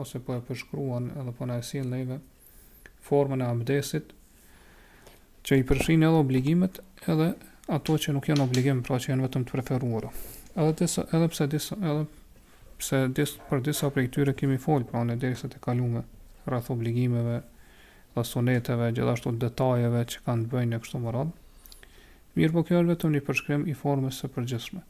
ose po e përshkruan edhe po na e sjell neve formën e abdesit që i përfshin edhe obligimet edhe ato që nuk janë obligim, pra që janë vetëm të preferuara. Edhe disa, edhe pse disa, edhe pse dis, për disa prej tyre kemi fol, pra në derset e kaluara rreth obligimeve dhe suneteve, gjithashtu detajeve që kanë të bëjnë e kështu me radhë. Mirëpo kjo është vetëm një përshkrim i formës së përgjithshme.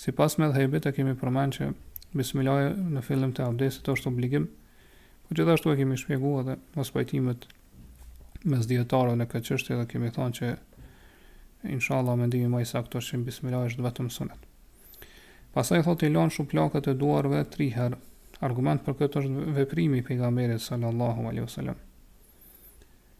Sipas medhhebit e kemi përmend që bismillahi në fillim të abdestit është obligim, po gjithashtu e kemi shpjegu edhe mospajtimet mes dijetarëve në këtë çështje dhe kemi thënë që inshallah mendimi më i saktë është që bismillahi është vetëm sunet. Pastaj thotë i lanë shuplakat e duarve tri herë. Argument për këtë është veprimi i pejgamberit sallallahu alaihi wasallam.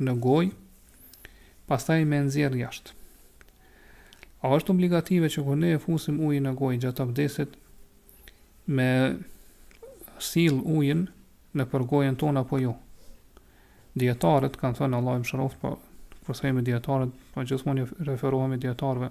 në gojë, pastaj me e nxjerrë jashtë. A është obligative që kur ne e fusim ujin në gojë gjatë abdesit, me sill ujin nëpër gojën tonë apo jo? Dijetarët kanë thënë Allahu i mëshiroftë, po kur thojmi dijetarët, po gjithmonë referohemi dijetarëve,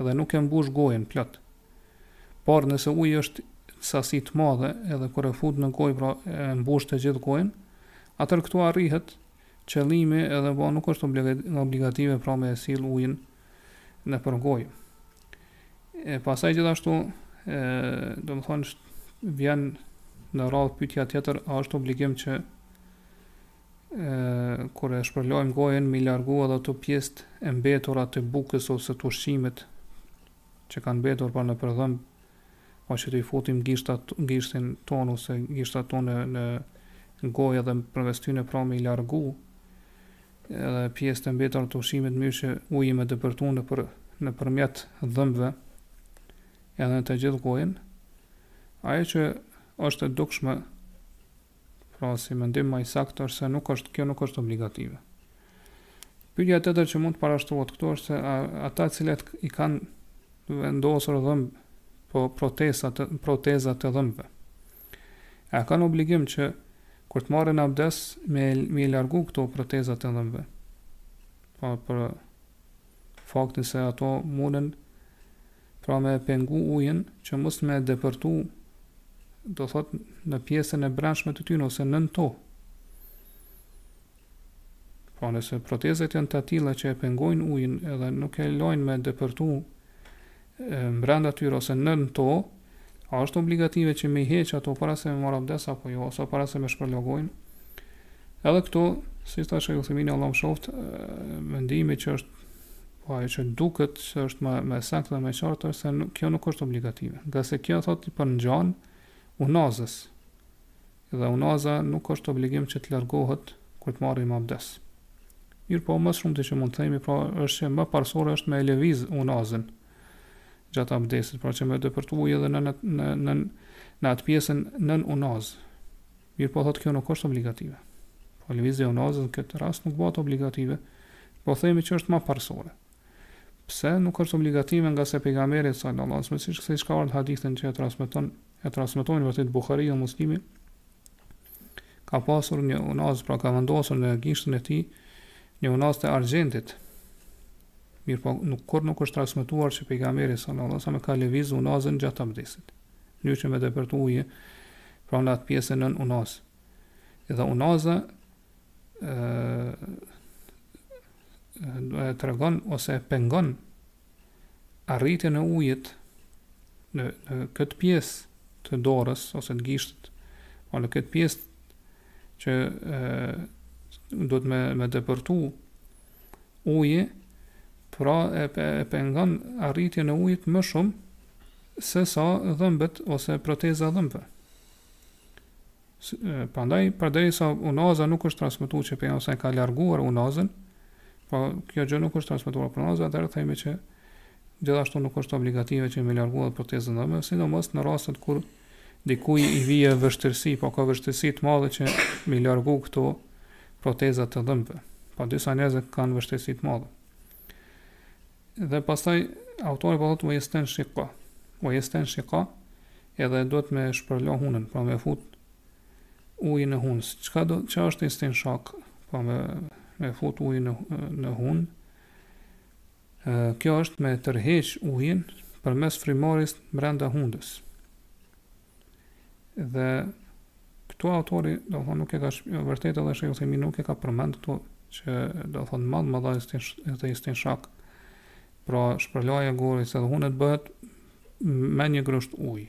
dhe nuk e mbush gojën plot. Por nëse uji është në sasi të madhe edhe kur e fut në gojë pra e mbush të gjithë gojën, atëherë këtu arrihet qëllimi edhe po nuk është obligative pra me e sill ujin nëpër gojë. E pastaj gjithashtu, e, domethënë, vjen në radhë pytja tjetër, a është obligim që kur e shpërlajmë gojën me i largu edhe ato pjesët e mbetura të bukës ose të ushqimit që kanë mbetur për nëpër dhëmbë po që të i futim gishtat, gishtin tonë ose gishtat tonë në, në gojë edhe përmes tyne pra me i largu edhe pjesët e mbetura të ushqimit mënyrë që uji me depërtu në, për, nëpërmjet dhëmbëve edhe në të gjithë gojën ajo që është e dukshme Pra si mendim ma i saktë është se nuk është, kjo nuk është obligative. Pyetja tjetër që mund të parashtrohet këtu është se a, ata të cilët i kanë vendosur dhëmb po proteza të proteza të dhëmbëve. A kanë obligim që kur të marrin abdes me i largu këto proteza të dhëmbëve? Po për faktin se ato mundën Pra me e pengu ujin që mos me depërtu, do të thotë në pjesën e brendshme të tyne ose nën to. Pra nëse protezat janë të atilla që e pengojnë ujin edhe nuk e lejojnë me depërtu mbrenda tyre ose nën to, a është obligative që me i heq ato para se me marrë abdes apo jo, ose para se me shpërla gojën. Edhe këtu, sipas shejh Uthejminit Allahu e mëshiroftë, mendimi që është Po ajo që duket se është më, më e saktë dhe më e qartë është se nuk, kjo nuk është obligative. Ngase kjo thotë i përngjan unazës. Dhe unaza nuk është obligim që të largohet kur të marrim abdes. Mirëpo, më së shumti që mund të themi, pra është që më parësore është me e lëviz unazën gjatë abdesit, pra që me depërtu uji edhe në, në, në, në, në atë pjesën nën unazë. Mirëpo thotë kjo nuk është obligative. Po lëvizja e unazës në këtë rast nuk bëhet obligative, po themi që është më parësore. Pse nuk është obligative ngase Pejgamberi sallallahu alejhi ve sellem siç ka ardhur në hadithin që e transmeton e transmetojnë vërtet Buhariu dhe Muslimi ka pasur një unazë pra ka vendosur në gishtin e tij një unazë të argjendit Mirëpo, nuk kurrë nuk është transmetuar që Pejgamberi sallallahu alejhi ve sellem e ka lëvizë unazën gjatë abdesit, në mënyrë që me depërtu uji pra në atë pjesën nën unazë. Dhe unaza e tregon ose e pengon arritjen e ujit në, në këtë pjesë të dorës ose të gishtit, apo në këtë pjesë që duhet me, me depërtu uji, pra e, e pengon arritjen e ujit më shumë se sa dhëmbët ose proteza e dhëmbëve. Prandaj, përderisa unaza nuk është transmitu që për nëse ka larguar unazën, po kjo gjë nuk është transmetuar për unazën, atëherë themi që gjithashtu nuk është obligative që me larguar protezën e dhëmbëve, sidomos në rastet kur Dikujt i vjen vështirësi, po ka vështirësi të madhe që me i largu këto proteza të dhëmbëve. Po disa njerëz që kanë vështirësi të madhe. Dhe pastaj autori po thotë ve jestenshiku. Ve jestenshiku edhe duhet me shpërla hunën, pra me fut ujin në hunë. Çka do, çka është istinshak? Pra me me fut ujin në në hunë. Kjo është me tërheq ujin përmes frymëmarrjes brenda hundës. Dhe këtu autori, do thonë, nuk e ka shpjegu vërtet edhe Shejh Uthejmini nuk e ka përmend këtu që do thonë madmada, istin, edhe istinshak. Pra shpërlarja e gojës edhe hunës bëhet me një grusht ujë.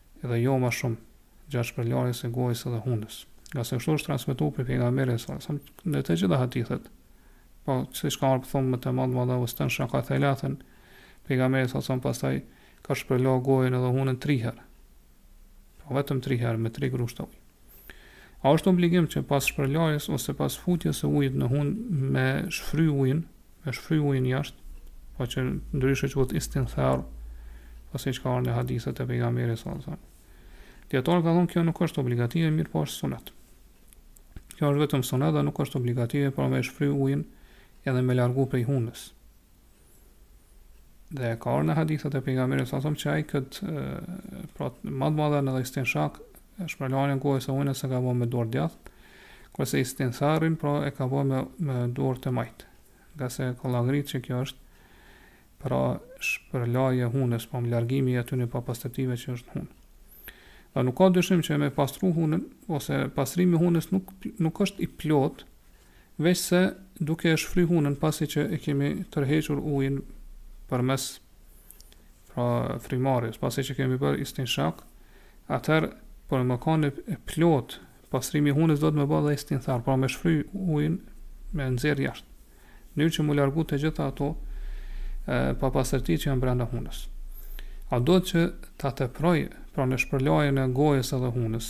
Edhe jo ma shumë, gjatë shpërlarjes së gojës edhe hundës. Ngase kështu është transmetu prej Pejgamberit sa, sa, në të gjitha hadithet, po siç ka ardhë po thumme temadmada vestenshaka thelathen, Pejgamberi sa, sa, pastaj ka shpërla gojën edhe hundën tri herë, po vetëm tri herë me tri grushta ujë. A është obligim që pas shpërlarjes ose pas futjes së ujit në hundë me shfry ujin, me shfry ujin jashtë, pra që ndryshe quhet istinthar, pasi që ka ardhur në hadithet e pejgamberit sallallahu alajhi wasallam. Dijetarë kanë thonë kjo nuk është obligative, mirëpo është sunet. Kjo është vetëm sunet dhe nuk është obligative, pra me shfry ujin edhe me largu prej hunës. Dhe ka ardh në hadithet e pejgamberit sallallahu alajhi wasallam që ai kët pra madmadën edhe istinshak shpërlarjen e gojës e hunës e ka bën me dorë të djathtë, kurse istintharin pra e ka bën me me dorë të majtë. Ngase e ka llogarit që kjo është pra shpërlarje e hunës, pra largimi i atyne papastërtive që është në hunë. Dhe nuk ka dyshim që me pastru hunën, ose pastrimi hunës nuk, nuk është i plotë, veçse duke e shfry hunën pasi që e kemi tërhequr ujin përmes pra frymarrjes, pasi që kemi bërë istinshak, atëherë për me kanë i plotë pastrimi i hunës duhet me bo edhe istinthar, pra me shfry ujin me nxjerr jashtë. Në mënyrë që mu largu të gjitha ato papastërti që janë brenda hunës. A duhet që ta teprojë pra në shpërlarjen e gojës edhe hunës,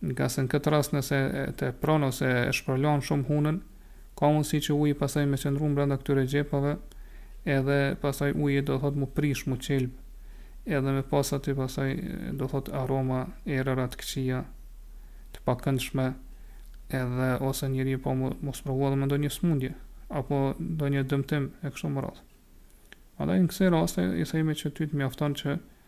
Ngase në këtë rast nëse e tepron ose e shpërlan shumë hunën, ka mundësi që uji pasaj me qëndru brenda këtyre xhepave, edhe pasaj uji do thot mu prish, mu qelb, edhe me pas aty pasaj do thot aroma erëra të këqija, të pakëndshme, edhe ose njeriu po mu sprovu edhe me ndonjë smundje, apo ndonjë dëmtim e kështu me radhë. Andaj në kësi raste, i themi që ty të mjafton që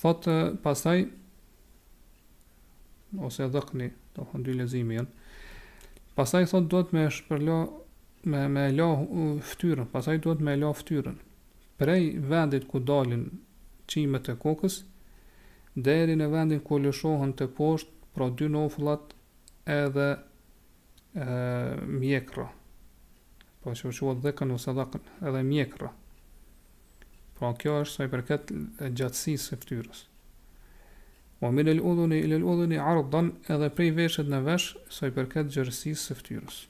Thotë pastaj ose dhëkni, do të thonë dy lexime janë. Pastaj thotë duhet me shpërlo me me la fytyrën, pastaj duhet me la fytyrën prej vendit ku dalin qimet e kokës deri në vendin ku lëshohen teposhtë, pra dy nofullat edhe e, mjekra. Po që quhet dhekën ose dhakën, edhe mjekra. Pra kjo është sa i përket gjatësisë së fytyrës. Ue min el udhuni il el udhuni ardhan edhe prej veshit në vesh sa i përket gjerësisë së fytyrës.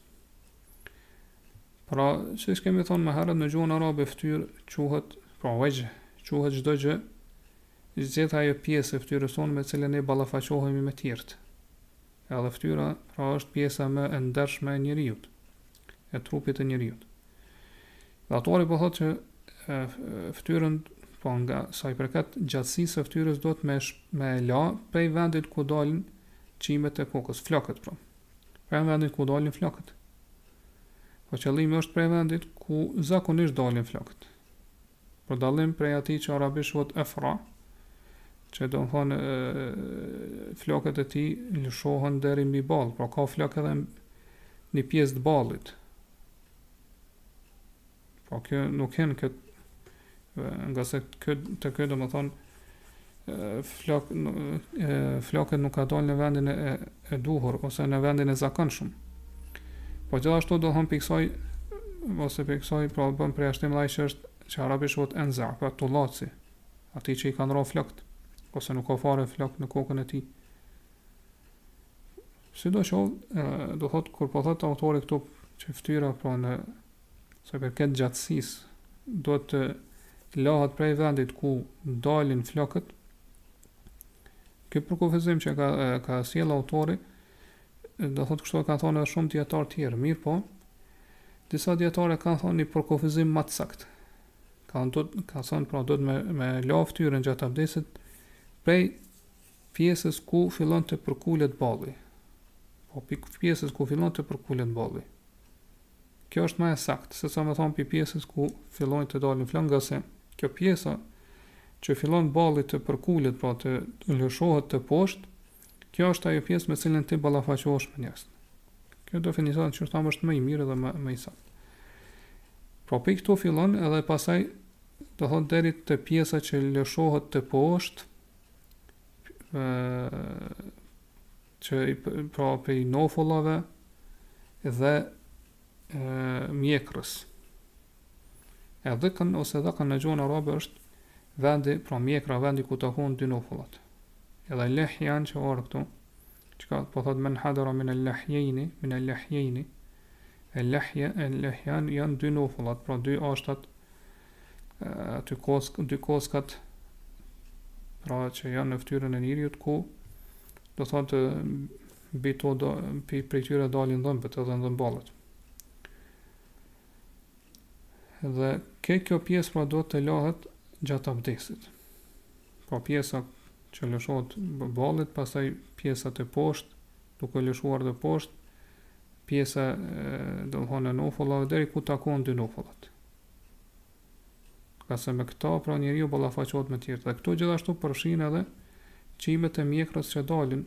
Pra, qysh e kemi thonë më herët në gjuhën arabe fytyrë quhet, pra vexhh, quhet çdo gjë, gjithë ajo pjesë e fytyrës sonë me të cilën ne ballafaqohemi me tjerët. Edhe fytyra, pra është pjesa më e ndershme e njeriut. e trupit të njeriut. Dhe autori po thotë që fytyrën po nga sa i përket gjatësisë së fytyrës duhet me me la prej vendit ku dalin qimet e kokës, flokët pra. Prej vendit ku dalin flokët. Po qëllimi është prej vendit ku zakonisht dalin flokët. Për dallim prej atij që arabisht quhet Efra, që domethënë flokët e tij lëshohen deri mbi ball, pra ka flokë edhe në pjesë të ballit. Po kjo nuk hen kët ngase kjo domethënë flok flokët nuk kanë dalë në vendin e, e duhur ose në vendin e zakonshëm. Po gjithashtu domethënë piksoj ose piksoj pra bën përjashtim ai që është që arabisht quhet enza, pra tullaci. Atij që i kanë rënë flokët ose nuk ka fare flok në kokën e tij. Sidoqoftë, domethënë kur po thotë autori këtu që fytyra pra në Sa i përket gjatësisë, duhet të lahet prej vendit ku dalin flokët. Ky përkufizim që ka ka sjellë autori, domethënë kështu e kanë thënë edhe shumë dijetarë të tjerë, mirëpo. Disa dijetarë kanë thënë një përkufizim më të saktë. Kanë do kanë thënë pra duhet me me la fytyrën gjatë abdesit prej pjesës ku fillon të përkulet balli. Prej pjesës ku fillon të përkulet balli. Kjo është më e saktë, sesa me thonë prej pjesës ku fillojnë të dalin flokë, ngase kjo pjesa që fillon balli të përkulet, pra të lëshohet teposhtë, kjo është ajo pjesë me të cilën ti ballafaqohesh me njerëzit. Ky definicion që thamë është më i mirë dhe më më i saktë. Pra prej këtu fillon edhe pastaj domethënë deri te pjesa që lëshohet teposhtë, pra prej nofullave dhe e, mjekrës. E dhëkën ose dhëkën në gjuhën arabe është vendi, pra mjekra vendi ku takohen dy nofullat. Edhe lehjan që autori këtu, që ka po thotë men hadara min al-lahjeni, min al-lahjeni, Ellehje, Ellehjan janë dy nofullat, pra dy ashtat, a dy kosk, dy koskat, pra që janë në ftyrën e njeriut, ku domethënë bito, do, pi, prej tyre dalin dhëmbët edhe dhëmballët. Dhe ke kjo pjesë pra duhet të lahet gjatë abdesit. Pra pjesa që lëshohet ballit, pastaj pjesat e poshtë, duke lëshuar teposhtë pjesa domthon e nofullave deri ku takohen dy nofullat. Ngase me këta pra njeriu ballafaqohet me të tjerë. Dhe këto gjithashtu përfshijnë edhe qimet e mjekrës që dalin.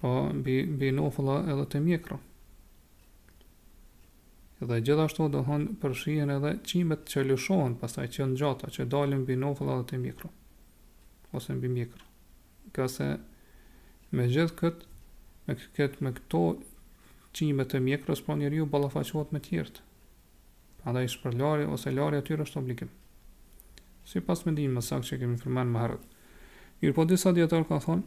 Po mbi mbi nofulla edhe te mjekra. Dhe gjithashtu domthon përfshihen edhe qimet që lëshohen pastaj që janë të gjata që dalin mbi nofulla dhe te mjekra ose mbi mjekra. Ka se me gjithë këtë, me këtë, me këto qime të mjekrës, pra njeriu ballafaqohet me tjerët. Prandaj shpërlarja ose larja e tyre është obligim. Sipas mendimit më të saktë që kemi përmend më herët. Mirëpo disa dijetarë kanë thonë,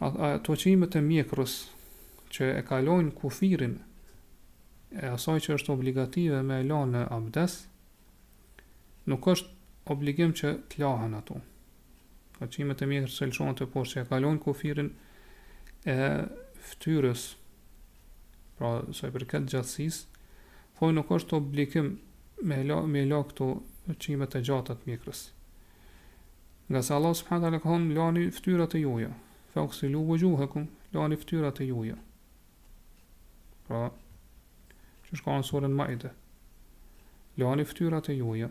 ato qime të mjekrës që e kalojnë kufirin e asaj që është obligative me e la në abdest, nuk është obligim që të lahen ato. Për qimet e mjekrës lëshohen teposhtë që e kalojnë kufirin e ftyrës, pra sa i përket gjatësisë, thoi nuk është obligim me la, me la këto qimet e gjata të mjekrës. Ngase Allah subhanahu taala ka thonë lani fytyrat e juaja, fagsilu wujuhakum, lani fytyrat e juaja. Pra, që është në surën Maide. Lani fytyrat e juaja.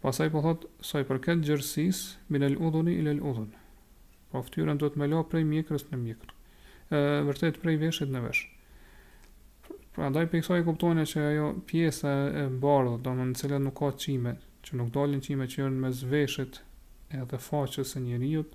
Pastaj po thotë, sa i përket gjerësisë, minel udhuni ilel udhun. Pra fytyrën duhet me la prej mjekrës në mjekër. E vërtetë prej veshit në vesh. Prandaj prej kësaj e kuptojmë që ajo pjesa e bardhë, domethënë në cilën nuk ka qime, që nuk dalin qime që janë mes veshit edhe faqes së njeriut,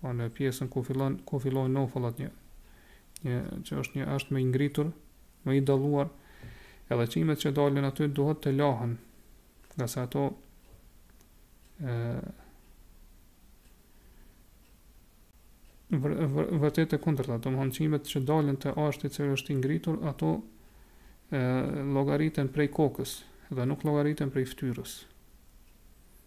Po në pjesën ku fillon ku fillojnë nofullat një një që është një asht më i ngritur, më i dalluar, edhe qimet që dalin aty duhet të lahen, ngase ato e, vër, vër, vërtet e kundërta, domethënë qimet që dalin te ashti që është i ngritur, ato e, llogariten prej kokës, dhe nuk llogariten prej ftyrës.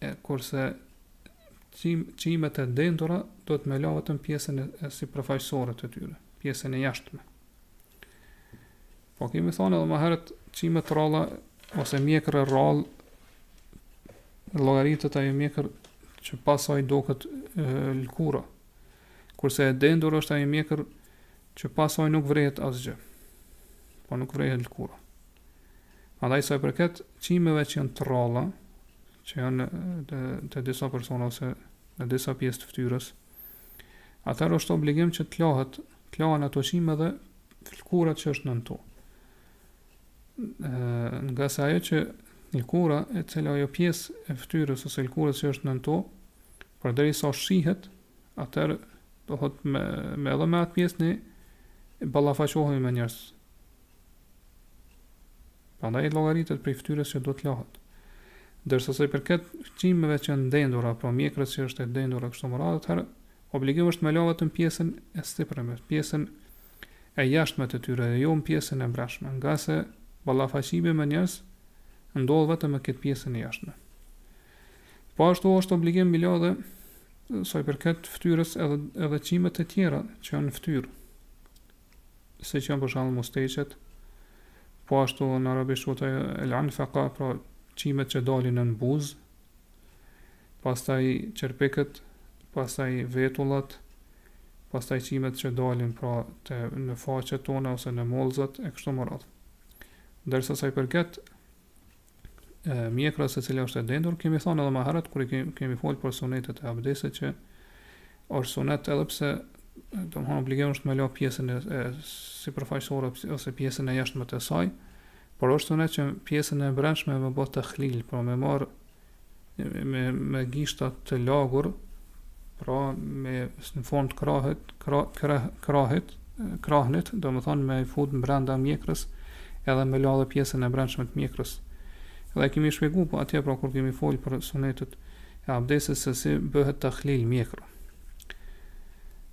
e kurse qimet e dendura duhet me la vetëm pjesën e, e sipërfaqësore të tyre, pjesën e jashtme. Po kemi thonë edhe më herët qimet e rralla ose mjekër e rrallë llogaritet ajo mjekër që pas saj duket lëkura. Kurse e dendur është ajo mjekër që pas saj nuk vrehet asgjë. Po nuk vrehet lëkura. Andaj sa i përket qimeve që janë të rralla, që janë te, te disa persona ose në disa pjesë të fytyrës, atëherë është obligim që të lahet, të lahen ato qime dhe lëkura që është nën to. Ngase ajo që lëkura e cila ajo pjesë e fytyrës ose lëkurës që është nën to, përderisa shihet, atëherë do të thotë me me edhe me atë pjesë ne ballafaqohemi me njerëz. Prandaj ai llogaritet prej fytyrës që duhet lahet. Ndërsa sa i përket qimeve që janë të dendura, pra mjekrës që është e dendur e kështu me radhë, atëherë obligim është me la vetëm pjesën e sipërme, pjesën e jashtme të tyre dhe jo në pjesën e mbrendshme, ngase ballafaqimi me njerëz ndodh vetëm me këtë pjesën e jashtme. Po ashtu është obligim me la dhe sa i përket fytyrës edhe edhe qime të tjera që janë në fytyrë. siç janë për shembull mustaqet, po ashtu në arabisht quhet ajo el anfaka, pra qimet që dalin nën buzë, pastaj qerpikët, pastaj vetullat, pastaj qimet që dalin pra te, në faqet tona ose në mollëzat e kështu me radhë. Ndërsa sa i përket mjekrës e cila është e dendur, kemi thonë edhe më herët kur kemi, kemi folë për sunetet e abdesit që është sunet edhe pse domethonë obligim është me la pjesën e, e sipërfaqësore ose pjesën e jashtme të saj, por është sunet që pjesën e brendshme me bë tahlil, pra me marr me me gishta të lagur, pra me në formë të krahët, krah, krah, krahët, krahnit, domethonë me i fut mbrenda mjekrës, edhe me la dhe pjesën e brendshme të mjekrës. Dhe kemi shpjegu po atje, pra kur kemi folë për sunetet e abdesit, se si bëhet tahlil mjekra.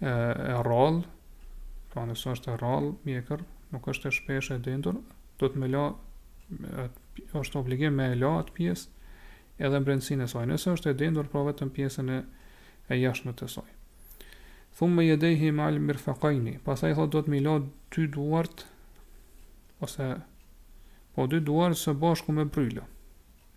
e e rrallë, pra nëse është e rrallë mjekër, nuk është e shpeshë e dendur, do të me la, është obligim me e la atë pjesë edhe brendësinë e saj. Nëse është e dendur, pra vetëm pjesën e e jashtme të saj. Thumme jedejhi meal mirfekajni. Pastaj thotë do të m'i la dy duart ose po dy duart së bashku me bryla.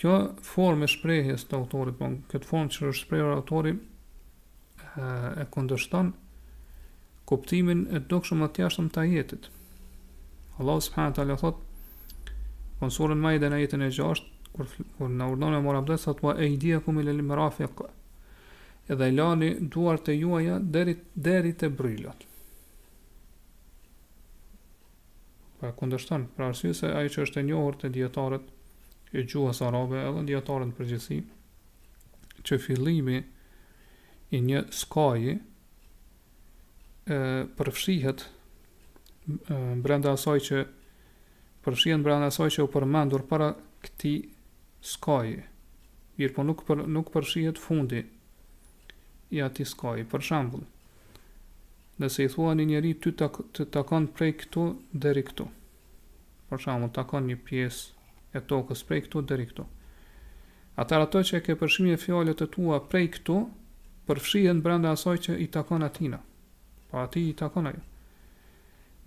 Kjo formë e shprehjes së autorit, po këtë formë që është shprehur autori e kundërshton kuptimin e dukshëm më të jashtëm të ajetit. Allah subhanahu wa taala thot në surën Maide në ajetin e 6 kur kur na urdhnon me marr abdes thot wa aydiyakum ila al-marafiq. Edhe lani duart e juaja deri deri te brylat. e kundërshton, për arsye se ajo që është e njohur te dijetarët e gjuhës arabe, edhe dijetarët përgjithësi, që fillimi i një skaji e përfshihet brenda asaj që përfshihet brenda asaj që u përmendur para këtij skaji. Mirëpo nuk për, nuk përfshihet fundi i atij skaji. Për shembull, Nëse i thua një njeri ty të takon prej këtu deri këtu. Për shembull, takon një pjesë e tokës prej këtu deri këtu. Atëherë ato që e ke përshkruar në fjalët e tua prej këtu, përfshihen brenda asaj që i takon atij. Po atij i takon ajo.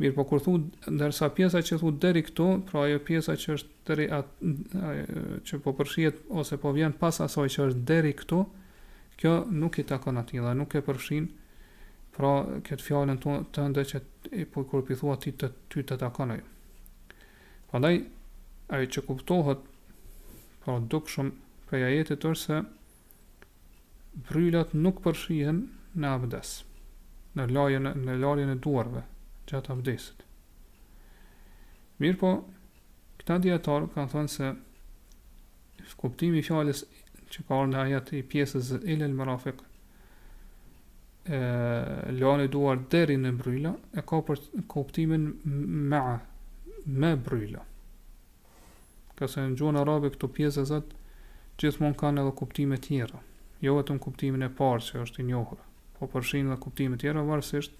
Mirpo kur thu ndërsa pjesa që thu deri këtu, pra ajo pjesa që është deri atë që po përfshihet ose po vjen pas asaj që është deri këtu, Kjo nuk i takon atij dhe nuk e përfshin pra këtë fjalën tënde që po kur po i thu atij ty të takon ajo. Prandaj ajo që kuptohet pra dukshëm prej ajetit është se brylat nuk përfshihen në abdes, në larjen në larjen e duarve gjatë abdesit. Mirë po, këta djetarë kanë thënë se Kuptimi i fjalës që ka ardh në ajet i pjesëzës ila al marafiq e lani duar deri në bryla e ka për kuptimin me me bryla ka se në gjuhën arabe këto pjesëzat gjithmonë kanë edhe kuptime tjera jo vetëm kuptimin e parë që është i njohur po përfshin edhe kuptime tjera varësisht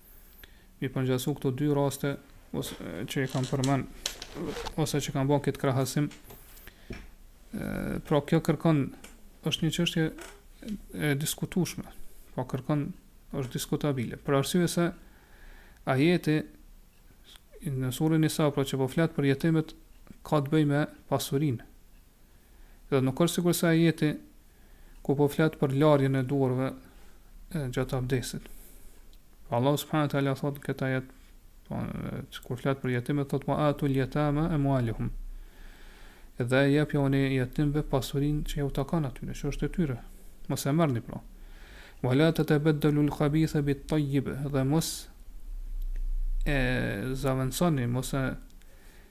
Me i përngjasu këto dy raste ose që i kam përmend ose që kam bën këtë krahasim. Pra kjo kërkon është një çështje e diskutueshme. Po kërkon është diskutabile. Për arsye se ajeti në surën Nisa pra që po flet për jetimet ka të bëjë me pasurinë. Dhe nuk është sikurse ajeti ku po flet për larjen e duarve gjatë abdesit. Pra Allah subhanahu wa taala thot këtë ajet, po kur flet për jetimet thot wa atul yatama amwaluhum. Dhe jepjani jetimve pasurin që ju takon atyne, që është e tyre. Mos e merrni pra. Wa la tatabaddalu al-khabitha bit-tayyib, dhe mos e zavendsoni, mos e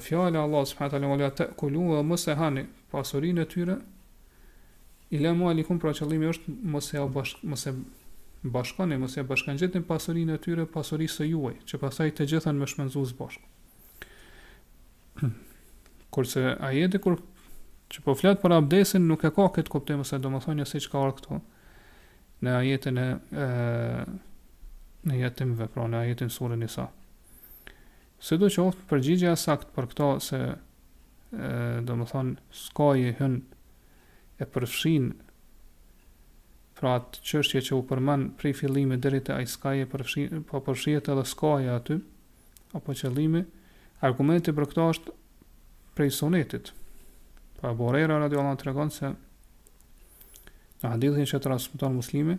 fjala Allah subhanahu wa taala ta kulu wa mos e hani pasurinë e tyre ila amwalikum pra qëllimi është mos e bashk mos e bashkoni mos e bashkangjitni pasurinë e tyre pasurisë së juaj që pastaj të gjithën me shpenzu së bashku kurse ajeti kur që po flet për abdesin nuk e ka këtë kuptim ose domethënë siç ka këtu në ajetin e në jetimve pra në ajetin surën Nisa. Sidoqoftë, përgjigjja e saktë për këto se domethënë skaji hyn e përfshin pra atë çështje që u përmend prej fillimit deri te ai skaj e përfshin, po përfshihet edhe skaji aty apo qëllimi, argumenti për këto është prej sunetit. Pra Abu Huraira radiuallahu anhu tregon se në hadithin që transmeton Muslimi,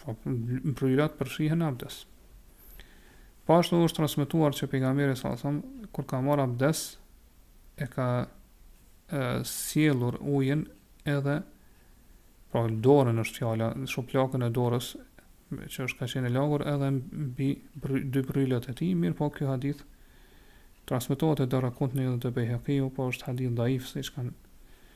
Pra, brylat përfshihen abdes. Po ashtu është transmetuar që pejgamberi salallahu kur ka marr abdes e ka e, sjellur ujin edhe pra dorën është fjala, shuplakën e dorës që është ka qenë e lagur edhe mbi dy brylat e tij, mirëpo ky hadith transmetohet te Darakutni dhe te Bejhekiu, po është hadith daif, siç kanë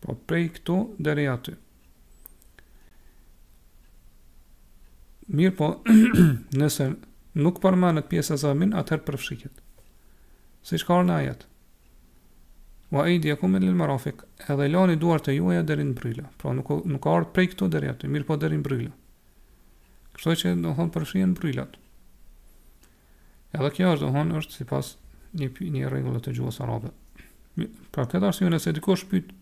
Pra prej këtu deri aty. Mirëpo, nëse nuk përmendet pjesëza min, atëherë përfshihet. Siç ka ardh në ajet. Wa ejdijekum ilel marafik, edhe lani duart e juaja deri në bryla. Pra nuk, nuk ka ardh prej këtu deri aty, mirëpo deri në bryla. Kështu që domethënë përfshihen brylat. Edhe kjo është domethënë është sipas një një rregulle të gjuhës arabe. Për këtë arsye nëse dikush pyet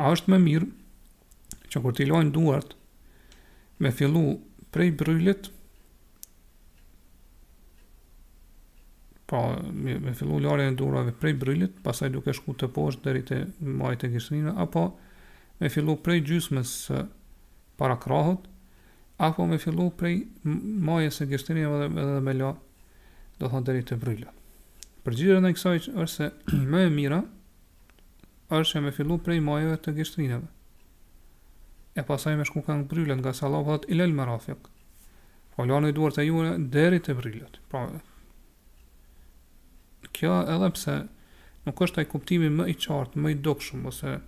a është më mirë që kur t'i lajmë duart me fillu prej brylit pa po, me, me fillu larjen e duarve prej brylit, pasaj duke shku teposhtë deri te majat e gishtrinjve apo me fillu prej gjysmës parakrahut, Apo me fillu prej majës së gishtrinjve dhe, dhe, dhe me la, domethënë deri te brylat. Përgjigja ndaj kësaj është se më e mira është që me fillu prej majëve të gishtrinjve. E pasaj me shku kah brylat ngase Allahu tha ilal marafik. Po lani duart e juve deri te brylat. Pra, Kjo edhe pse nuk është ai kuptimi më i qartë, më i dukshëm ose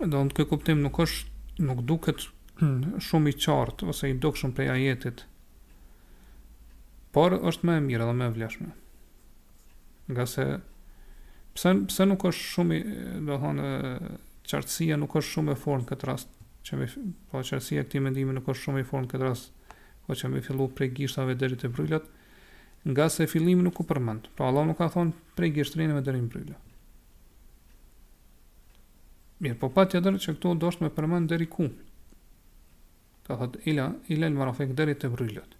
domethënë ky kuptim nuk është nuk duket shumë i qartë ose i dukshëm prej ajetit. Por është më e mirë dhe më e vlefshme. Ngase pse pse nuk është shumë i, domethënë, qartësia nuk është shumë e fortë në këtë rast, që me po qartësia e këtij mendimi nuk është shumë e fortë në këtë rast, po që me fillu prej gishtave deri te brylat, Ngase fillimi nuk u përmend. Pra Allahu nuk ka thonë prej gishtrinjve deri në bryla. Mirëpo patjetër që këtu u dasht me përmend deri ku? Ka thot, ila, ilal marafik deri te brylat.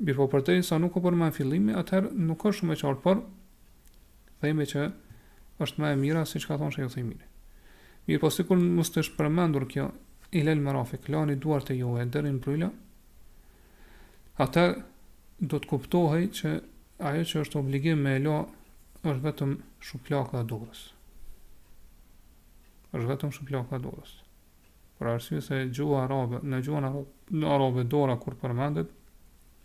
Mirëpo përderisa nuk u përmend fillimi, atëherë nuk është shumë e qartë, por themi që është më e mira siç ka thënë Sheikh Uthaymin. Mirëpo sikur mos të ish përmendur kjo Ilal Marafik, lani duart e juaja deri në bryla, atëherë do të kuptohej që ajo që është obligim me la është vetëm shuplaka e dorës. Është vetëm shuplaka e dorës. Për arsye se gjuha arabe, në gjuhën arabe, në arabe dora kur përmendet,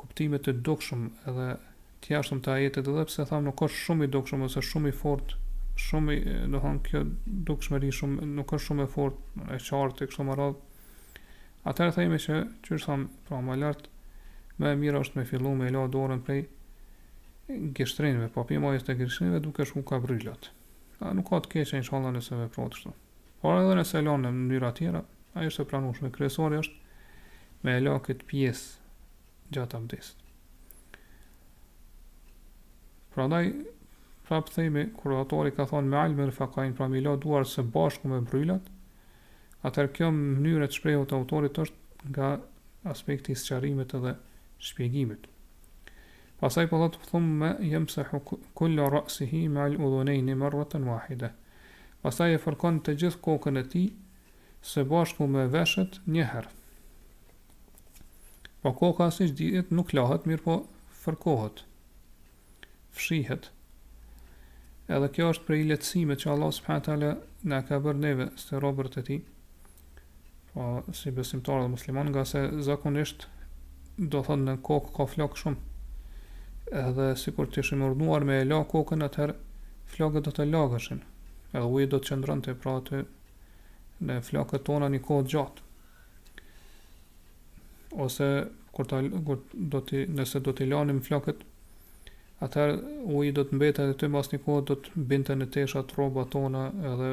kuptime të dukshëm edhe të jashtëm të ajetit edhe pse thamë nuk është shumë i dukshëm ose shumë i fortë shumë do thonë kjo dukshmëri shumë nuk është shumë e fortë e qartë kështu më radh atëherë themi se çysh thamë pra më lart më e mira është me fillu me la dorën prej gishtrinjve, apo pi majës të gishtrinjve duke shku ka brylat. E nuk ka të keqe inshallah nëse veprot kështu. Por edhe nëse e lan në mënyra tjera, ajo është e pranueshme. Kryesore është me e la këtë pjesë gjatë abdesit. Prandaj, pra po themi, kur autori ka thonë meal mirfekajn, pra me la duart së bashku me brylat, atëherë kjo mënyrë e të shprehurit të autorit është nga aspekti i sqarimit edhe shpjegimit. Pastaj po thotë thumme jemsehu kul-le re'sihi meal udhunejni merreten wahide. Pastaj e fërkon të gjithë kokën e tij së bashku me veshët një herë. Po koka siç dihet nuk lahet, mirëpo fërkohet. Fshihet. Edhe kjo është prej lehtësimeve që Allah subhanahu teala na ka bërë neve si robërit e tij. Po, si besimtarë dhe muslimanë, ngase zakonisht do thënë në kokë ka flokë shumë. Edhe sikur t'ishim urdhnuar me e la kokën, atëherë flokët do të lagëshin. Edhe uji do të qëndronte pra aty në flokët tona një kohë të gjatë. Ose kur ta, kur do të, nëse do të lanim flokët, atëherë uji do të mbetej aty mas një kohë do të binte në teshat, rrobat tona edhe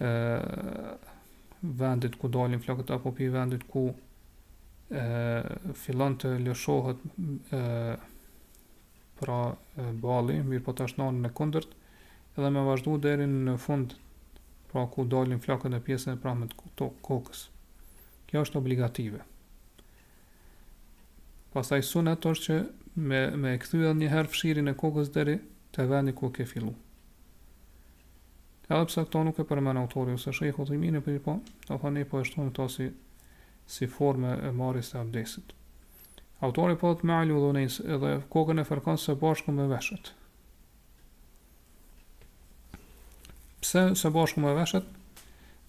e, vendit ku dalin flokët apo pi vendit ku e, fillon të lëshohet e, pra e, balli, mirëpo tash në anën e kundërt, edhe me vazhdu deri në fund, pra ku dalin flokët në pjesën e prapme të kokës. Kjo është obligative. Pastaj sunet është që me me e kthy edhe një herë fshirin e kokës deri te vendi ku e ke fillu. Edhe pse këtë nuk e përmend autori ose Shejhu Uthejmini, por po, do thonë ne po e shtojmë këtë si si formë e marrjes së abdesit. Autori po thotë meal udhunejn edhe kokën e fërkon së bashku me veshët. Pse së bashku me veshët?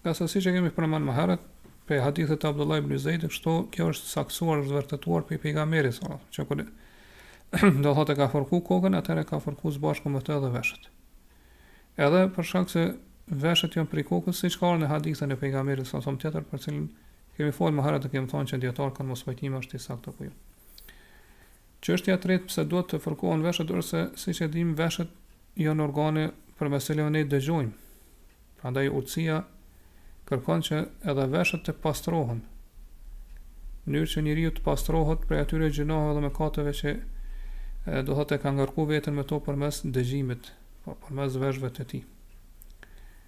Ngase siç e kemi përmen më herët, pe hadithit të Abdullah ibn Zejdit, kështu kjo është saktësuar, është vërtetuar pej pejgamberit, salallahu alejhi ue selem, që kur do thotë e ka fërku kokën, atëherë e ka fërku së bashku me të edhe veshët. Edhe për shkak se veshët janë prej kokës, siç ka në hadithin e pejgamberit, salallahu alejhi ue selem tjetër, për të cilin kemi folë më herët e kemi thonë që dijetarët kanë mospajtime a është i saktë apo jo. Çështja e tretë pse duhet të fërkohen veshët është se siç e dimë veshët janë organe përmes të cilëve ne dëgjojmë. Prandaj urtësia kërkon që edhe veshët të pastrohen, në mënyrë që njeriu të pastrohet prej atyre gjynaheve dhe mëkateve që do thotë e ka ngarku veten me to përmes dëgjimit, po përmes veshëve të tij.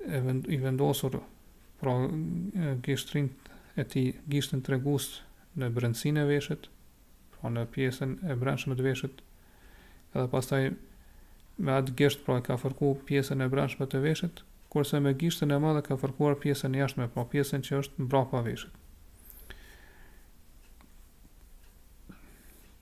i ka vendosur pra gishtrinjt e tij gishtin tregus në brendësinë e veshit pra në pjesën e brendshme të veshit edhe pastaj me atë gisht pra e ka fërku pjesën e brendshme të veshit kurse me gishtin e madh e ka fërkuar pjesën e jashtme po pjesën që është mbrapa veshit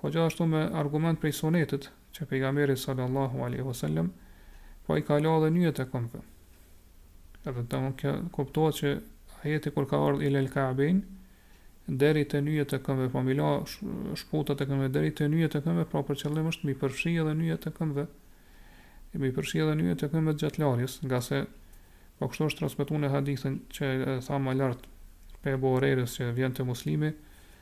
Po gjithashtu me argument prej sunetit, që Pejgamberi sallallahu alaihi wasallam po i ka la edhe nyjet e këmbëve. Edhe me këto kuptohet që ajeti kur ka ardhë ilel ka'bein, deri te nyjet e këmbëve, po mi la shputat e këmbëve, deri te nyjet e këmbëve, pra për qëllim është mi përfshi edhe nyjet e këmbëve, e mi përfshi edhe nyjet e këmbëve gjatë larjes, ngase po kështu është transmetuar në hadithin që e thamë lart prej Abu Hurajres që vjen te Muslimi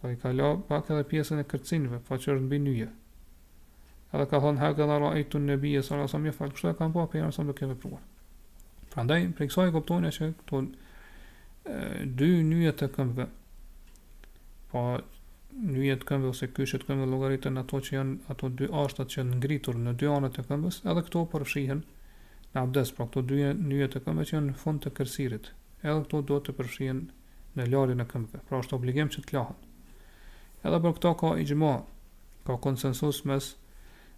Po i ka la pak edhe pjesën e kërcinve, po që është mbi nyje. Edhe ka thonë, hakedha ra'ejtu nebijje sallallahu alaihi wasallam jef'al, kështu e kam pa Pejgamberin sallallahu alaihi wasallam duke vepruar. Prandaj, prej kësaj e kuptojmë që këto dy nyje të këmbëve, po nyjet e këmbëve ose kyçet e këmbëve llogariten ato që janë ato dy eshtrat që janë ngritur në dy anët e këmbës, edhe këto përfshihen në abdest, pra këto dy nyje të këmbëve që janë në fund të kërcirit, edhe këto do të përfshihen në larjen e këmbëve, pra është obligim që të lahen. Edhe për këto ka ixhma, ka konsensus mes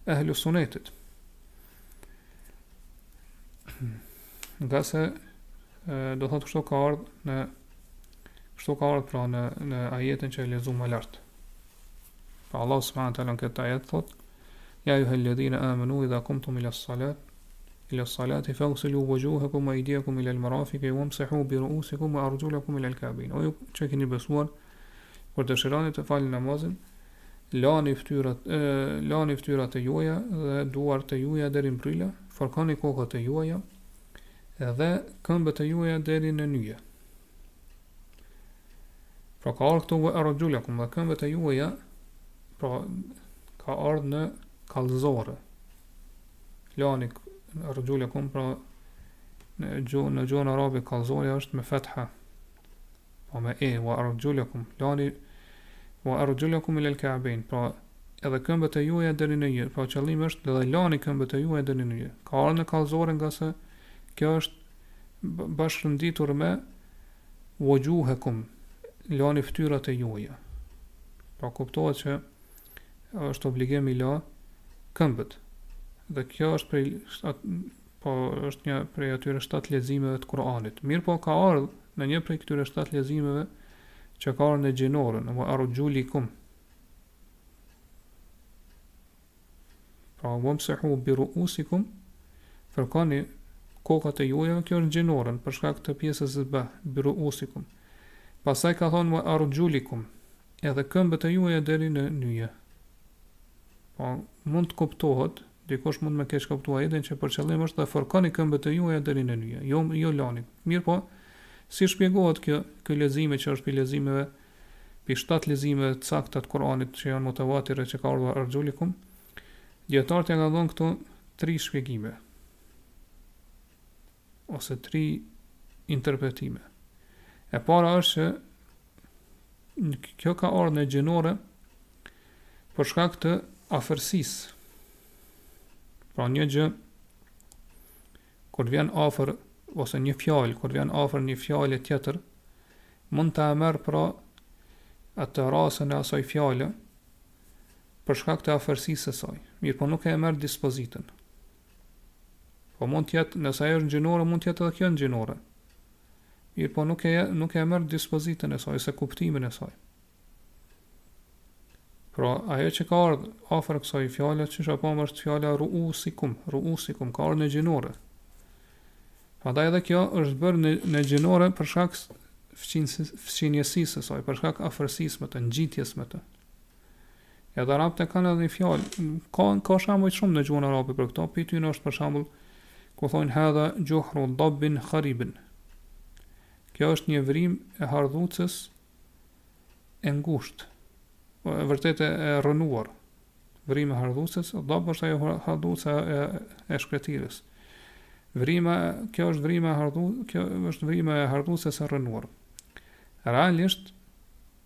ehlu sunetit. Ngase do thotë kështu ka ardhë në kështu ka ardhë pra në, në ajetin që e lexum lart. Pra Allah subhanahu wa taala në këtë ajet thotë: Ja ejjuhelladhina amanu idha kumtum ila salat Ila salati fagsilu wujuhakum wa aydiyakum ila al-marafiqi wamsahu bi ru'usikum wa arjulakum ila al-ka'bayn. O ju që keni besuar, kur dëshironi të falni namazin, lani fytyrat, e, lani fytyrat e juaja dhe duart e juaja deri në bryla, fërkoni kokat e juaja dhe këmbët e juaja deri në nyje. Pra ka ardhë këtu wa arjulakum dhe këmbët e juaja, pra ka ardhë në kallëzore, Lani arxhulekum pra në gjuhën në gjuhën arabe kallëzorja është me fetha. Po me e wa arxhulekum. Lani wa arxhulekum ila al-ka'bayn. Pra edhe këmbët e juaja deri në nyje. Pra qëllimi është dhe lani këmbët e juaja deri në nyje. Ka ardhur në kallëzore ngase kjo është bashkërenditur me wujuhakum. Lani fytyrat e juaja. Pra kuptohet që është obligim i la këmbët. Dhe kjo është prej shtat, po është një prej atyre shtat leximeve të Kur'anit. Mirëpo ka ardhur në një prej këtyre shtat leximeve që ka ardhur në gjinore, wa arjulikum. Pra wamsahu bi ru'usikum fërkoni kokat e juaja, kjo është në gjinore për shkak të pjesëzës be bi ru'usikum. Pastaj ka thonë wa arjulikum Edhe këmbët e juaja deri në nyje. Po, mund të kuptohet, dikush mund me keqkuptua ajetin që për qëllim është dhe fërkoni këmbët e juaja deri në nyje, jo, jo lani. Mirëpo, si shpjegohet kjo, ky lexim që është pi leximeve, pi shtatë leximeve të sakta të Kur'anit që janë mutawatire që ka ardhur arxhulikum, dijetarët ia kanë dhënë këtu tri shpjegime. ose tri interpretime. E para është që kjo ka ardhur në gjinore për shkak të afërsisë. Pra një gjë kur vjen afër ose një fjalë kur vjen afër një fjale tjetër, mund ta merr pra atë rasën e asaj fjale për shkak të afërsisë së saj. Mirëpo nuk e merr dispozitën. Po mund të jetë, nëse ajo është në gjinore, mund të jetë edhe kjo në gjinore. Mirëpo nuk e, nuk e merr dispozitën e saj, ose kuptimin e saj. Pra, ajo që ka ardhë, afër kësaj fjale, që siç e pamë është fjala ruusikum, ruusikum, ka ardhë në gjinore. Prandaj edhe kjo është bërë në, në gjinore për shkak të fqinjësisë së saj, për shkak afërsisë me të, ngjitjes me të. Edhe arabët e kanë edhe një fjalë, ka ka shembuj shumë në gjuhën arabe për këto, pi tyne është për shembull ku thonë hadha juhru dabbin kharibin. Kjo është një vrimë e hardhucës e ngushtë, po vërtet e rrënuar. Vrima e hardhucës, dab është ajo hardhuca e, e shkretirës. Vrima, kjo është vrima e hardhu, kjo është vrima e hardhucës e rrënuar. Realisht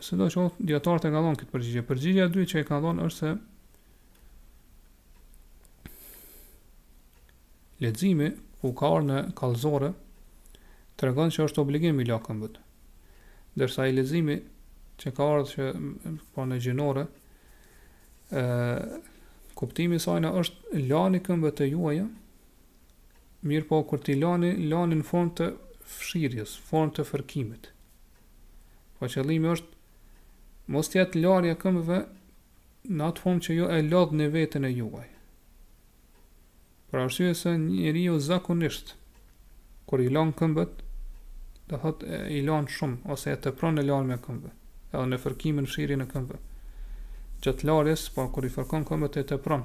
Sido që dijetarët e ka dhonë këtë përgjigje. Përgjigje e dy që e ka dhonë është se leximi ku ka ardh në kallzore tregon që është obligim i la këmbët. Ndërsa i leximi që ka ardhë që po në gjinore, e, kuptimi sajna është lani këmbët e juaja, Mirëpo kur t'i lani, lani në formë të fshirjes, formë të fërkimit. Po qëllimi është mos të jetë larja e këmbëve në atë formë që ju e lodh në veten e juaj. Për arsye se njeriu zakonisht kur i lan këmbët, do thot i lan shumë ose e tepron e lan me këmbë, edhe në fërkimin fshirjen e këmbëve. Gjatë larjes, po kur i fërkon këmbët e tepron.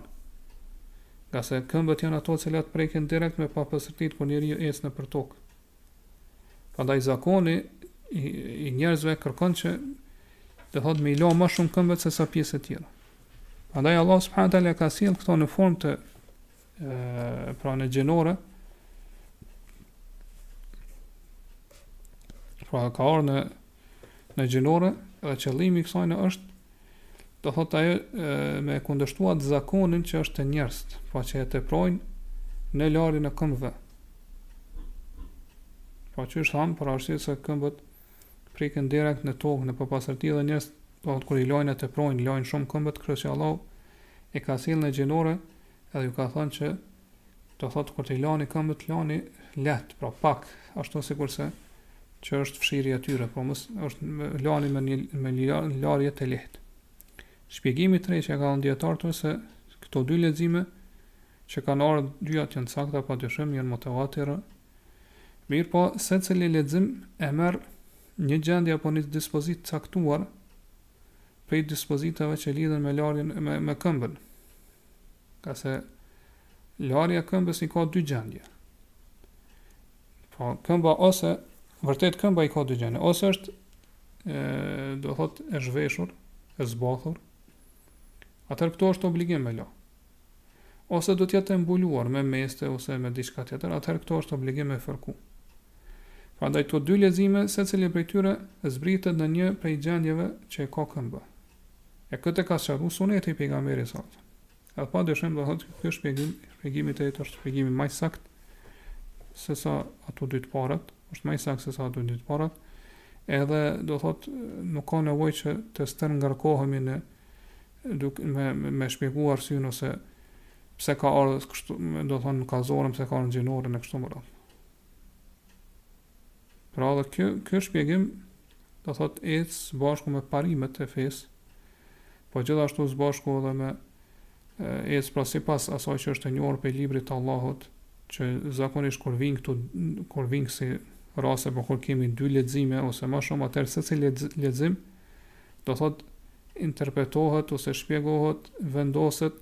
Ngase këmbët janë ato të cilat preken direkt me papastërtitë kur njeriu ecë nëpër tokë. Prandaj zakoni i, i njerëzve kërkon që do thot me i la më shumë këmbët se sa pjesë të tjera. Prandaj Allah subhanahu wa taala ka sjell këto në formë të, e, pra në gjinore. Pra ka ardhur në në gjinore dhe qëllimi i kësajnë është do thot ajo me kundërshtu atë zakonin që është te njerëzit, pra që e teprojnë në larjen e këmbëve. Pra siç thamë, për arsye se këmbët preken direkt në tokë, në papastërti dhe njerëzit, do thot kur i lajnë e teprojnë, lajnë shumë këmbët, kështu që Allah e ka sjellë në gjinore, edhe ju ka thënë që Do thotë kur t'i lani këmbët, lani lehtë, pra pak, ashtu sikurse që është fshirja e tyre, pra mos është lani me një me një larje të lehtë. Shpjegimi i tretë që ka dhënë dijetarët është se këto dy lexime që kanë ardhur dyjat janë të sakta pa dyshim janë mutawatir. Mirëpo, secili lexim e merr një gjendje apo një dispozitë të caktuar prej dispozitave që lidhen me larjen me, me këmbën. Ngase larja e këmbës i ka dy gjendje. Po këmba ose vërtet këmba i ka dy gjendje, ose është e, do thot e zhveshur, e zbathur. Atëherë këtu është obligim me la. Ose do të jetë e mbuluar me meste ose me diçka tjetër, atëherë këtu është obligim me fërku. Prandaj këto dy lexime, secili prej tyre zbritet në një prej gjendjeve që e ka këmba. E këtë e ka sqaruar Suneti i Pejgamberit sa. Edhe pa dyshim do thotë ky shpjegim, shpjegimi i tretë është shpjegimi më i saktë se sa ato dy të parat, është më i saktë se sa ato dy të parat. Edhe do thotë nuk ka nevojë që të stërngarkohemi në duke me me, me shpjeguar si nëse pse ka ardhur kështu, do thonë në kallzoren, pse ka ardhur gjinoren e kështu me radhë. Pra dhe ky, ky shpjegim do thot ec së bashku me parimet e fesë, po gjithashtu së bashku edhe me ec pra sipas asaj që është e njohur prej librit Allahut, që zakonisht kur vinë këtu, kur vinë kësi raste, po kur kemi dy lexime ose ma shumë atër secili lexim, do thot interpretohet ose shpjegohet, vendoset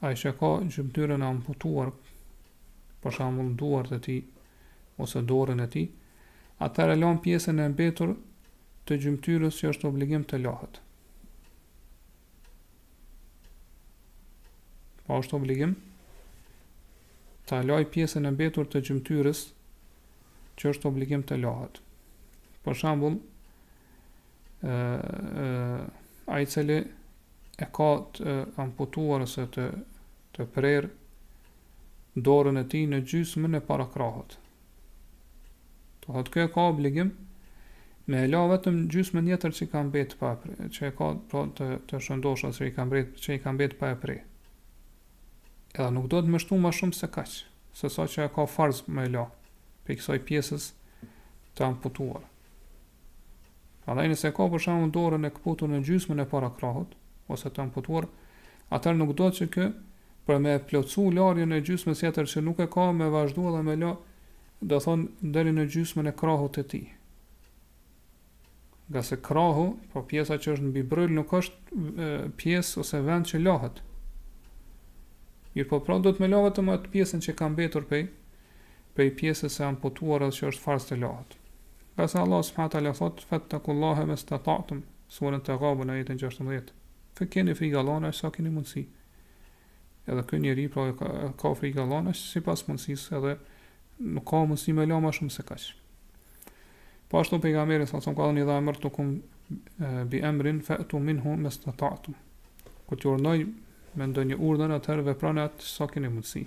ai që ka gjymtyrën e amputuar, për shembull duart e tij ose dorën e tij, atëherë lan pjesën e mbetur të gjymtyrës që është obligim të lahet. Po është obligim ta laj pjesën e mbetur të gjymtyrës që është obligim të lahet. Për shembull, ai i cili e ka të amputuar ose të të prerë dorën e tij në gjysmën e parakrahut. Do thotë ky ka obligim me e la vetëm gjysmën tjetër që ka mbet pa pre, që e ka pra të të shëndosh ose i ka mbet që i ka mbet pa e pre. Edhe nuk duhet me shtu më shumë se kaq, se sa që e ka farz me la, prej kësaj pjesës të amputuar. Andaj nëse ka për shembull dorën e këputur në gjysmën e parakrahut ose të amputuar, atëherë nuk duhet që ky për me plotësu larjen e gjysmës tjetër që nuk e ka me vazhdu edhe me la, domethënë deri në gjysmën e krahut të tij. Ngase krahu, po pjesa që është mbi bryl nuk është pjesë ose vend që lahet. Mirëpo pra duhet me la vetëm atë pjesën që ka mbetur pej prej pjesës së amputuar që është farz të lahet. Ngase Allahu subhanahu wa ta'ala thotë, Fattakullahe mestata'tum, Sure Taghabun, ajeti gjashtëmbëdhjetë, Dhe keni frikë Allahun aq sa keni mundësi. Edhe ky njeri pra ka frikë Allahun aq sipas mundësisë edhe nuk ka mundësi me la më shumë se kaq. Po ashtu pejgamberi sa sa ka thënë idha emertukum bi emrin fa'tu minhu mastata'tum. Kur t'ju urdhnoj me ndonjë urdhër atëherë veproni atë sa keni mundësi.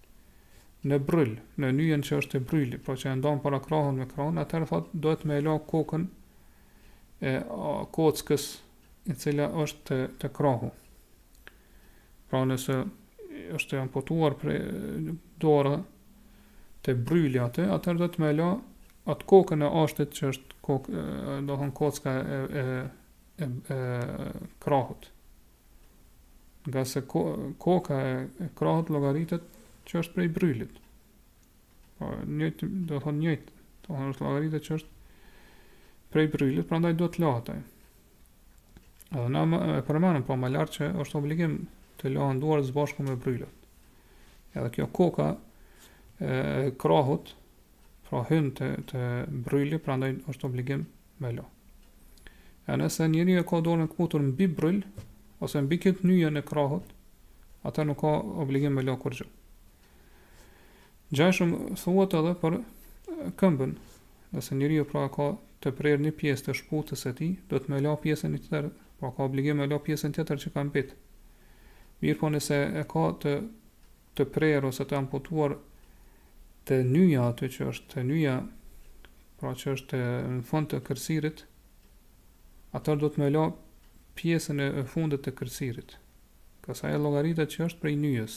në bryl, në nyjen që është te bryli, pra që e ndan parakrahun me krahun, atëherë thot duhet me e la kokën e kockës e cila është te, te krahu. Pra nëse është e amputuar pre dora te bryli aty, atër duhet me la atë kokën e ashtit që është kokë, domethënë kocka e, e, e, e krahut. Ngase ko, koka e, e krahut llogaritet që është prej brylit. Po, njëjt, do të thonë njëjt, do të thonë është llogaritet që është prej brylit, prandaj duhet të lahet ai. Edhe na e përmenëm, pak më lart që është obligim të lahen duart së bashku me brylat. Edhe kjo koka e krahut, pra hyn te, te bryli, prandaj është obligim me la. E nëse njeriu e ka dorën e këputur mbi bryl ose mbi këtë nyjën e krahut, atëherë nuk ka obligim me la kurgjë. Ngjashëm thuhet edhe për këmbën, nëse njeriu pra ka të prerë një pjesë të shputës së tij, duhet me la pjesën tjetër, pra ka obligim me la pjesën tjetër që ka mbetë. Mirëpo nëse e ka të të prerë ose të amputuar te nyja aty që është te nyja pra që është te në fund të kërcirit atëherë duhet me la pjesën e, e fundit të kërcirit se ajo llogaritet që është prej nyjës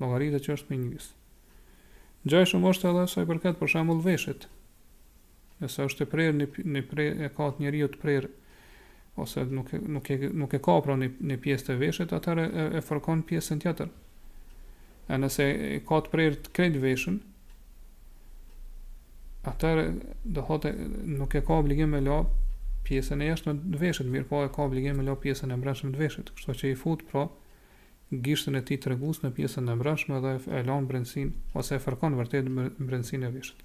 llogaritet që është prej nyjës ngjashëm është edhe sa i përket për shembull veshit Nëse është e prerë në, nëse e ka atë njeriu të prerë ose nuk e nuk e nuk e ka pra një, një pjesë të veshit, atëherë e, e fërkon pjesën tjetër. E nëse e ka të prerë të krejt veshin, atëherë do të thotë nuk e ka obligim me la pjesën e jashtme të veshit, mirëpo e ka obligim me la pjesën e brendshme të veshit, kështu që e fut pra gishtin e tij tregus në pjesën e brendshme dhe e lan brendësin ose e fërkon vërtet brendësin e veshit.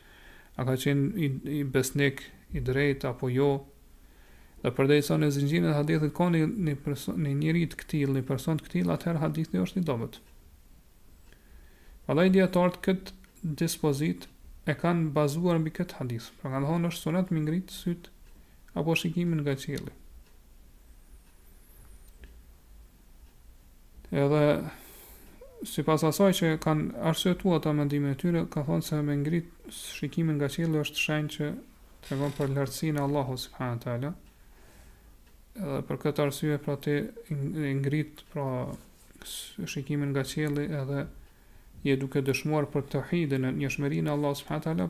a ka qenë besnik, i drejtë apo jo. Dhe përderisa në zinxhirin e hadithit ka një, një njeri të këtillë, një person të këtillë, atëherë hadithi është i dobët. Prandaj dijetarët këtë dispozitë e kanë bazuar mbi këtë hadith. Pra kanë thonë është sunet me ngrit sytë apo shikimin nga qielli. Edhe sipas asaj që kanë arsyetu ata mendimin e tyre, kanë thonë se me ngrit shikimin nga qielli është shenjë që tregon për lartësinë e Allahut subhanehu teala, edhe për këtë arsye pra ti e ngrit pra shikimin nga qielli edhe je duke dëshmuar për teuhidin e njëshmërinë e Allahut subhanehu teala,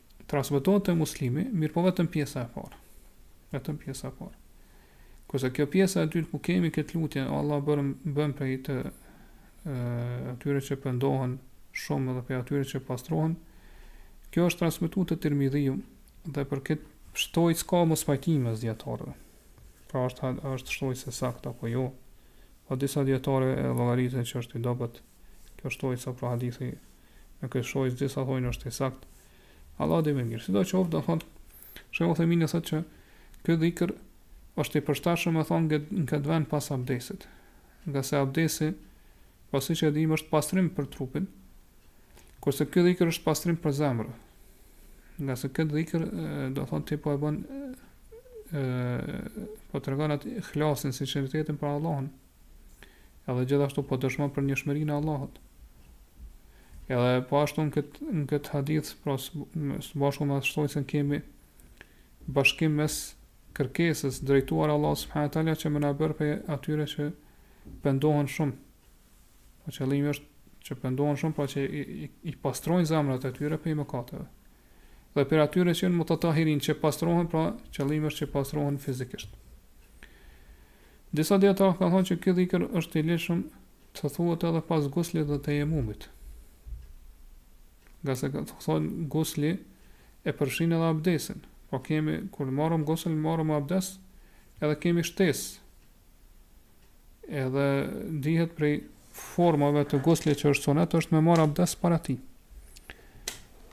Transmetohet te Muslimi, mirëpo vetëm pjesa e parë. Vetëm pjesa e parë. Kurse kjo pjesa e dytë ku kemi këtë lutje, o Allah më bën prej atyre që pendohen shumë dhe prej atyre që pastrohen, kjo është transmetuar te Tirmidhiu dhe për këtë shtojcë ka mospajtim mes dijetarëve. Pra a është shtojcë e saktë apo jo. Po disa dijetarë e llogaritin që është i dobët. Kjo shtojca pra hadithi Nuk e shoh se siç thonë është e saktë. Allahu di më mirë. Sidoqoftë, do thotë Sheh Uthemini thotë që ky dhikr është i përshtatshëm me thonë në në këtë vend pas abdesit. Ngase abdesi, po siç e dimë, është pastrim për trupin. Kurse ky dhikr është pastrim për zemrën. Ngase këtë dhikr do thonë ti po e bën ë po tregon atë ihlasin, sinqeritetin për Allahun. Edhe gjithashtu po dëshmon për njëshmërinë e Allahut. Edhe po ashtu në këtë, në këtë hadith, pra së bashku me shtojësën kemi bashkim mes kërkesës drejtuar Allah subhanahu taala që me na bërë prej atyre që pendohen shumë. Po qëllimi është që pendohen shumë, pra që i, i, i pastrojnë zemrat e tyre prej mëkateve. Dhe prej atyre që janë mutetahirin që pastrohen, pra qëllimi është që pastrohen fizikisht. Disa dijetarë kanë thënë që ky dhikr është i ligjshëm të thuhet edhe pas guslit dhe tejemumit. Ngase thonë gusli e përfshin edhe abdesin. Po kemi, kur marrim gusl, marrim abdes, edhe kemi shtesë. Edhe dihet prej formave të guslit që është sunet, është me marrë abdes para tij.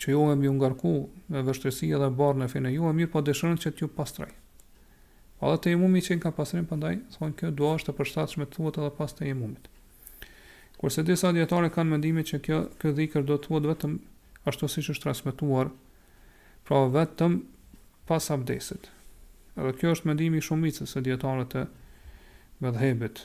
që juve me ju ngarku me vështirësi edhe barrë në fenë juve mirëpo dëshiron që t'ju pastrojë. Pra edhe tejemumi qenka pastrim, prandaj, thonë kjo dua është e përshtatshme të thuhet edhe pas tejemumit. Kurse disa dijetarë kanë mendimin që kjo, ky dhikër do të thuhet vetëm ashtu siç është transmituar, pra vetëm pas abdesit. Edhe ky është mendimi i shumicës së dijetarëve të medhhebit.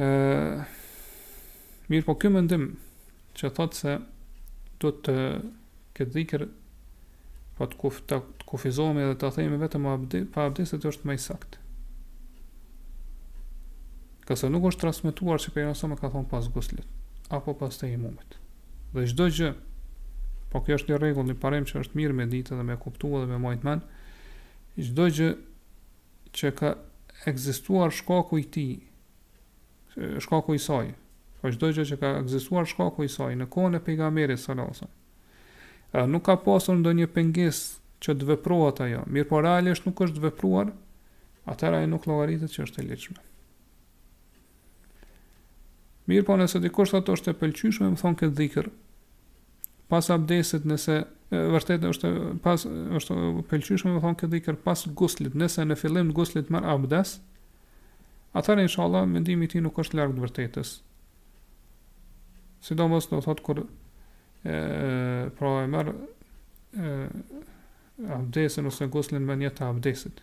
Ë Mirëpo ky mendim që thotë se do të këtë dhikër po të, kuf, të, të kufizohemi dhe ta themi vetëm abdi, pas abdesit është më i saktë. Ngase nuk është transmituar që pejgamberi a.s. e ka thonë pas guslit, apo pas tejemumit. Dhe çdo gjë, po kjo është një rregull, një parim që është mirë me ditë dhe me kuptu dhe me majtë mend, çdo gjë që ka ekzistuar shkaku i tij, shkaku i saj, po çdo gjë që ka ekzistuar shkaku i saj në kohën e pejgamberit sallallahu alajhi wasallam. Nuk ka pasur ndonjë pengesë që të veprohet ajo, mirëpo realisht nuk është vepruar, atëherë ajo nuk llogaritet që është e ligjshme. Mirëpo nëse dikush thotë është e pëlqyshme, me thonë këtë dhikër, Pas abdesit nëse vërtet është pas është e pëlqyeshme me thonë këtë dhikr pas guslit, nëse në fillim të guslit merr abdes, atëherë inshallah mendimi i tij nuk është larg së vërtetës. Sidomos do thotë kur e pra e merr abdesin ose guslin me nijet të abdesit.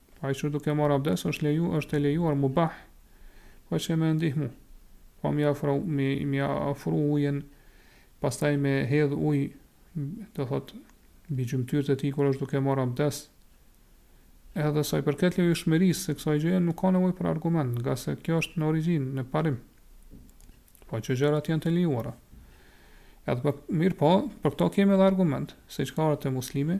Po ai që u duke marr abdes është leju është e lejuar mubah po që me i ndihmu. Po mi afro mi mi afro ujin pastaj mi hedh ujë do thot mbi gjymtyrë të tij kur është duke marr abdes. Edhe sa i përket lejushmërisë së kësaj gjëje nuk ka nevojë për argument, ngase kjo është në origjinë, në parim. Po që gjërat janë të lejuara. Edhe për, mirëpo, për këto kemi edhe argument, siç ka ardh te Muslimi,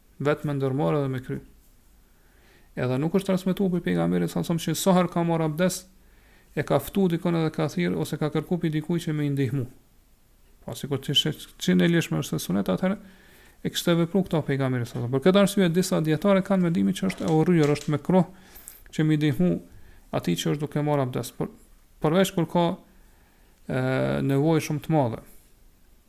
Vetë me ndërmarrë edhe me kry. Edhe nuk është transmetuar prej pejgamberit sa sa që sa herë ka marrë abdes, e ka ftu dikon edhe ka thirr ose ka kërku prej dikujt që me i ndihmu. Pra sikur të ish që në lishme është e sunet, atëherë e kishte vepru këta pejgamberi sa Për këtë arsye, disa dijetarë kanë mendimin që është e urryer, është mekruh që me i ndihmu ati që është duke marrë abdes. Për, përveç kur ka e, nevoj shumë të madhe.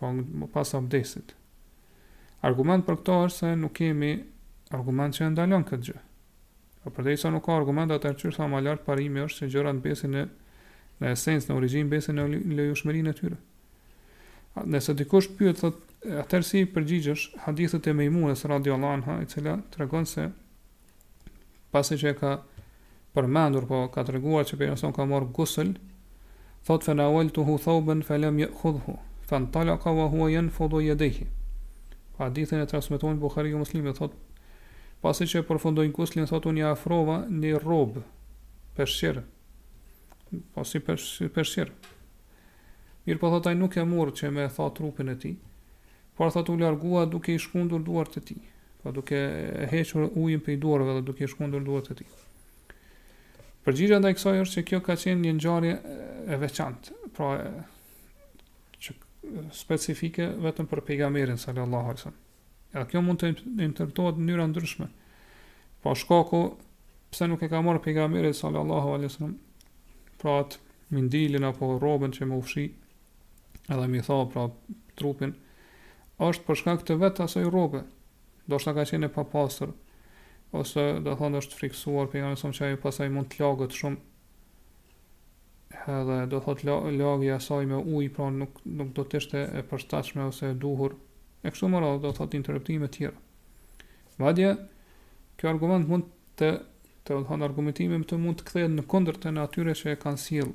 po pas abdesit. Argument për këto është se nuk kemi argument që e ndalon këtë gjë. Po pra, përderisa nuk ka argument atëherë qysh thamë lart parimi është që gjërat mbesin në në esencë, në origjinë mbesin në lejushmërinë e tyre. Nëse dikush pyet thot atëherë si i përgjigjesh hadithit të Mejmunes radhiyallahu anha, i cila tregon se pasi që e ka përmendur po ka treguar që pejgamberi ka marr gusl thot fa nawaltuhu thawban fa lam ya'khudhu fantalaqa wa huwa yanfudu yadayhi hadithin e transmeton Buhariu Muslimi thot pasi që e përfundoi guslin thot unë afrova një rrobë peshqir po si peshqir mirëpo thot ai nuk e murr që me tha trupin e tij Por thotë u largua duke i shkundur duart e tij, pra duke e hequr ujin prej duarve dhe duke i shkundur duart e tij. Përgjigja ndaj kësaj është që kjo ka qenë një ngjarje e veçantë, pra që specifike vetëm për pejgamberin sallallahu alajhi wasallam. Ja kjo mund të interpretohet në mënyra të ndryshme. Po shkaku pse nuk e ka marrë pejgamberi sallallahu alaihi wasallam pra atë mindilin apo rrobën që me u fshi Edhe mi tha pra trupin, është për shkak të vetë asaj rrobe, ndoshta ka qenë e papastër, ose do thonë është friksuar pejgamberi që ajo pastaj mund të laget shumë, edhe do thotë la, lagja asaj me ujë, pra nuk, nuk do të ishte e përshtatshme ose e duhur, e kështu me radhë do thotë interpretime tjera. Madje, ky argument mund të, të thonë argumentime me të mund të kthehet në kundër të atyre që e kanë sjellë,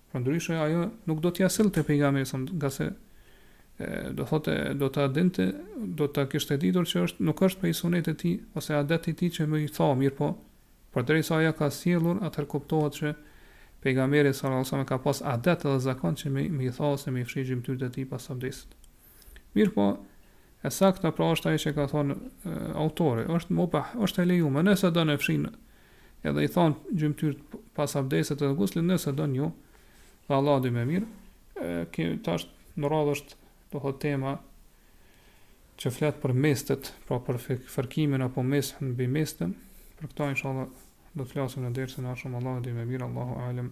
përndryshe ajo nuk do t'ia sillte pejgamberit sa ngase do thotë do ta dinte do ta kishte ditur që është nuk është prej sunetit të tij ose adet i tij që me i tha mirëpo përderisa ajo ka sjellur atëherë kuptohet që pejgamberi sallallahu alajhi wasallam ka pas adet dhe zakon që me i tha ose me i fshi gjymtyrët e tij pas abdestit Mirëpo, e sakta pra është ajo që ka thënë autori, është mubah, është e lejuar, nëse don e fshin edhe i thon gjymtyrët pas abdesit dhe guslit, nëse don jo. Dhe Allah di më mirë, kemi tash në radhë është do thot tema që flet për mestet, pra për fërkimin apo mes'hun mbi mesten, për këto inshallah do të flasim në dersin e ardhshëm Allahu di më mirë Allahu alem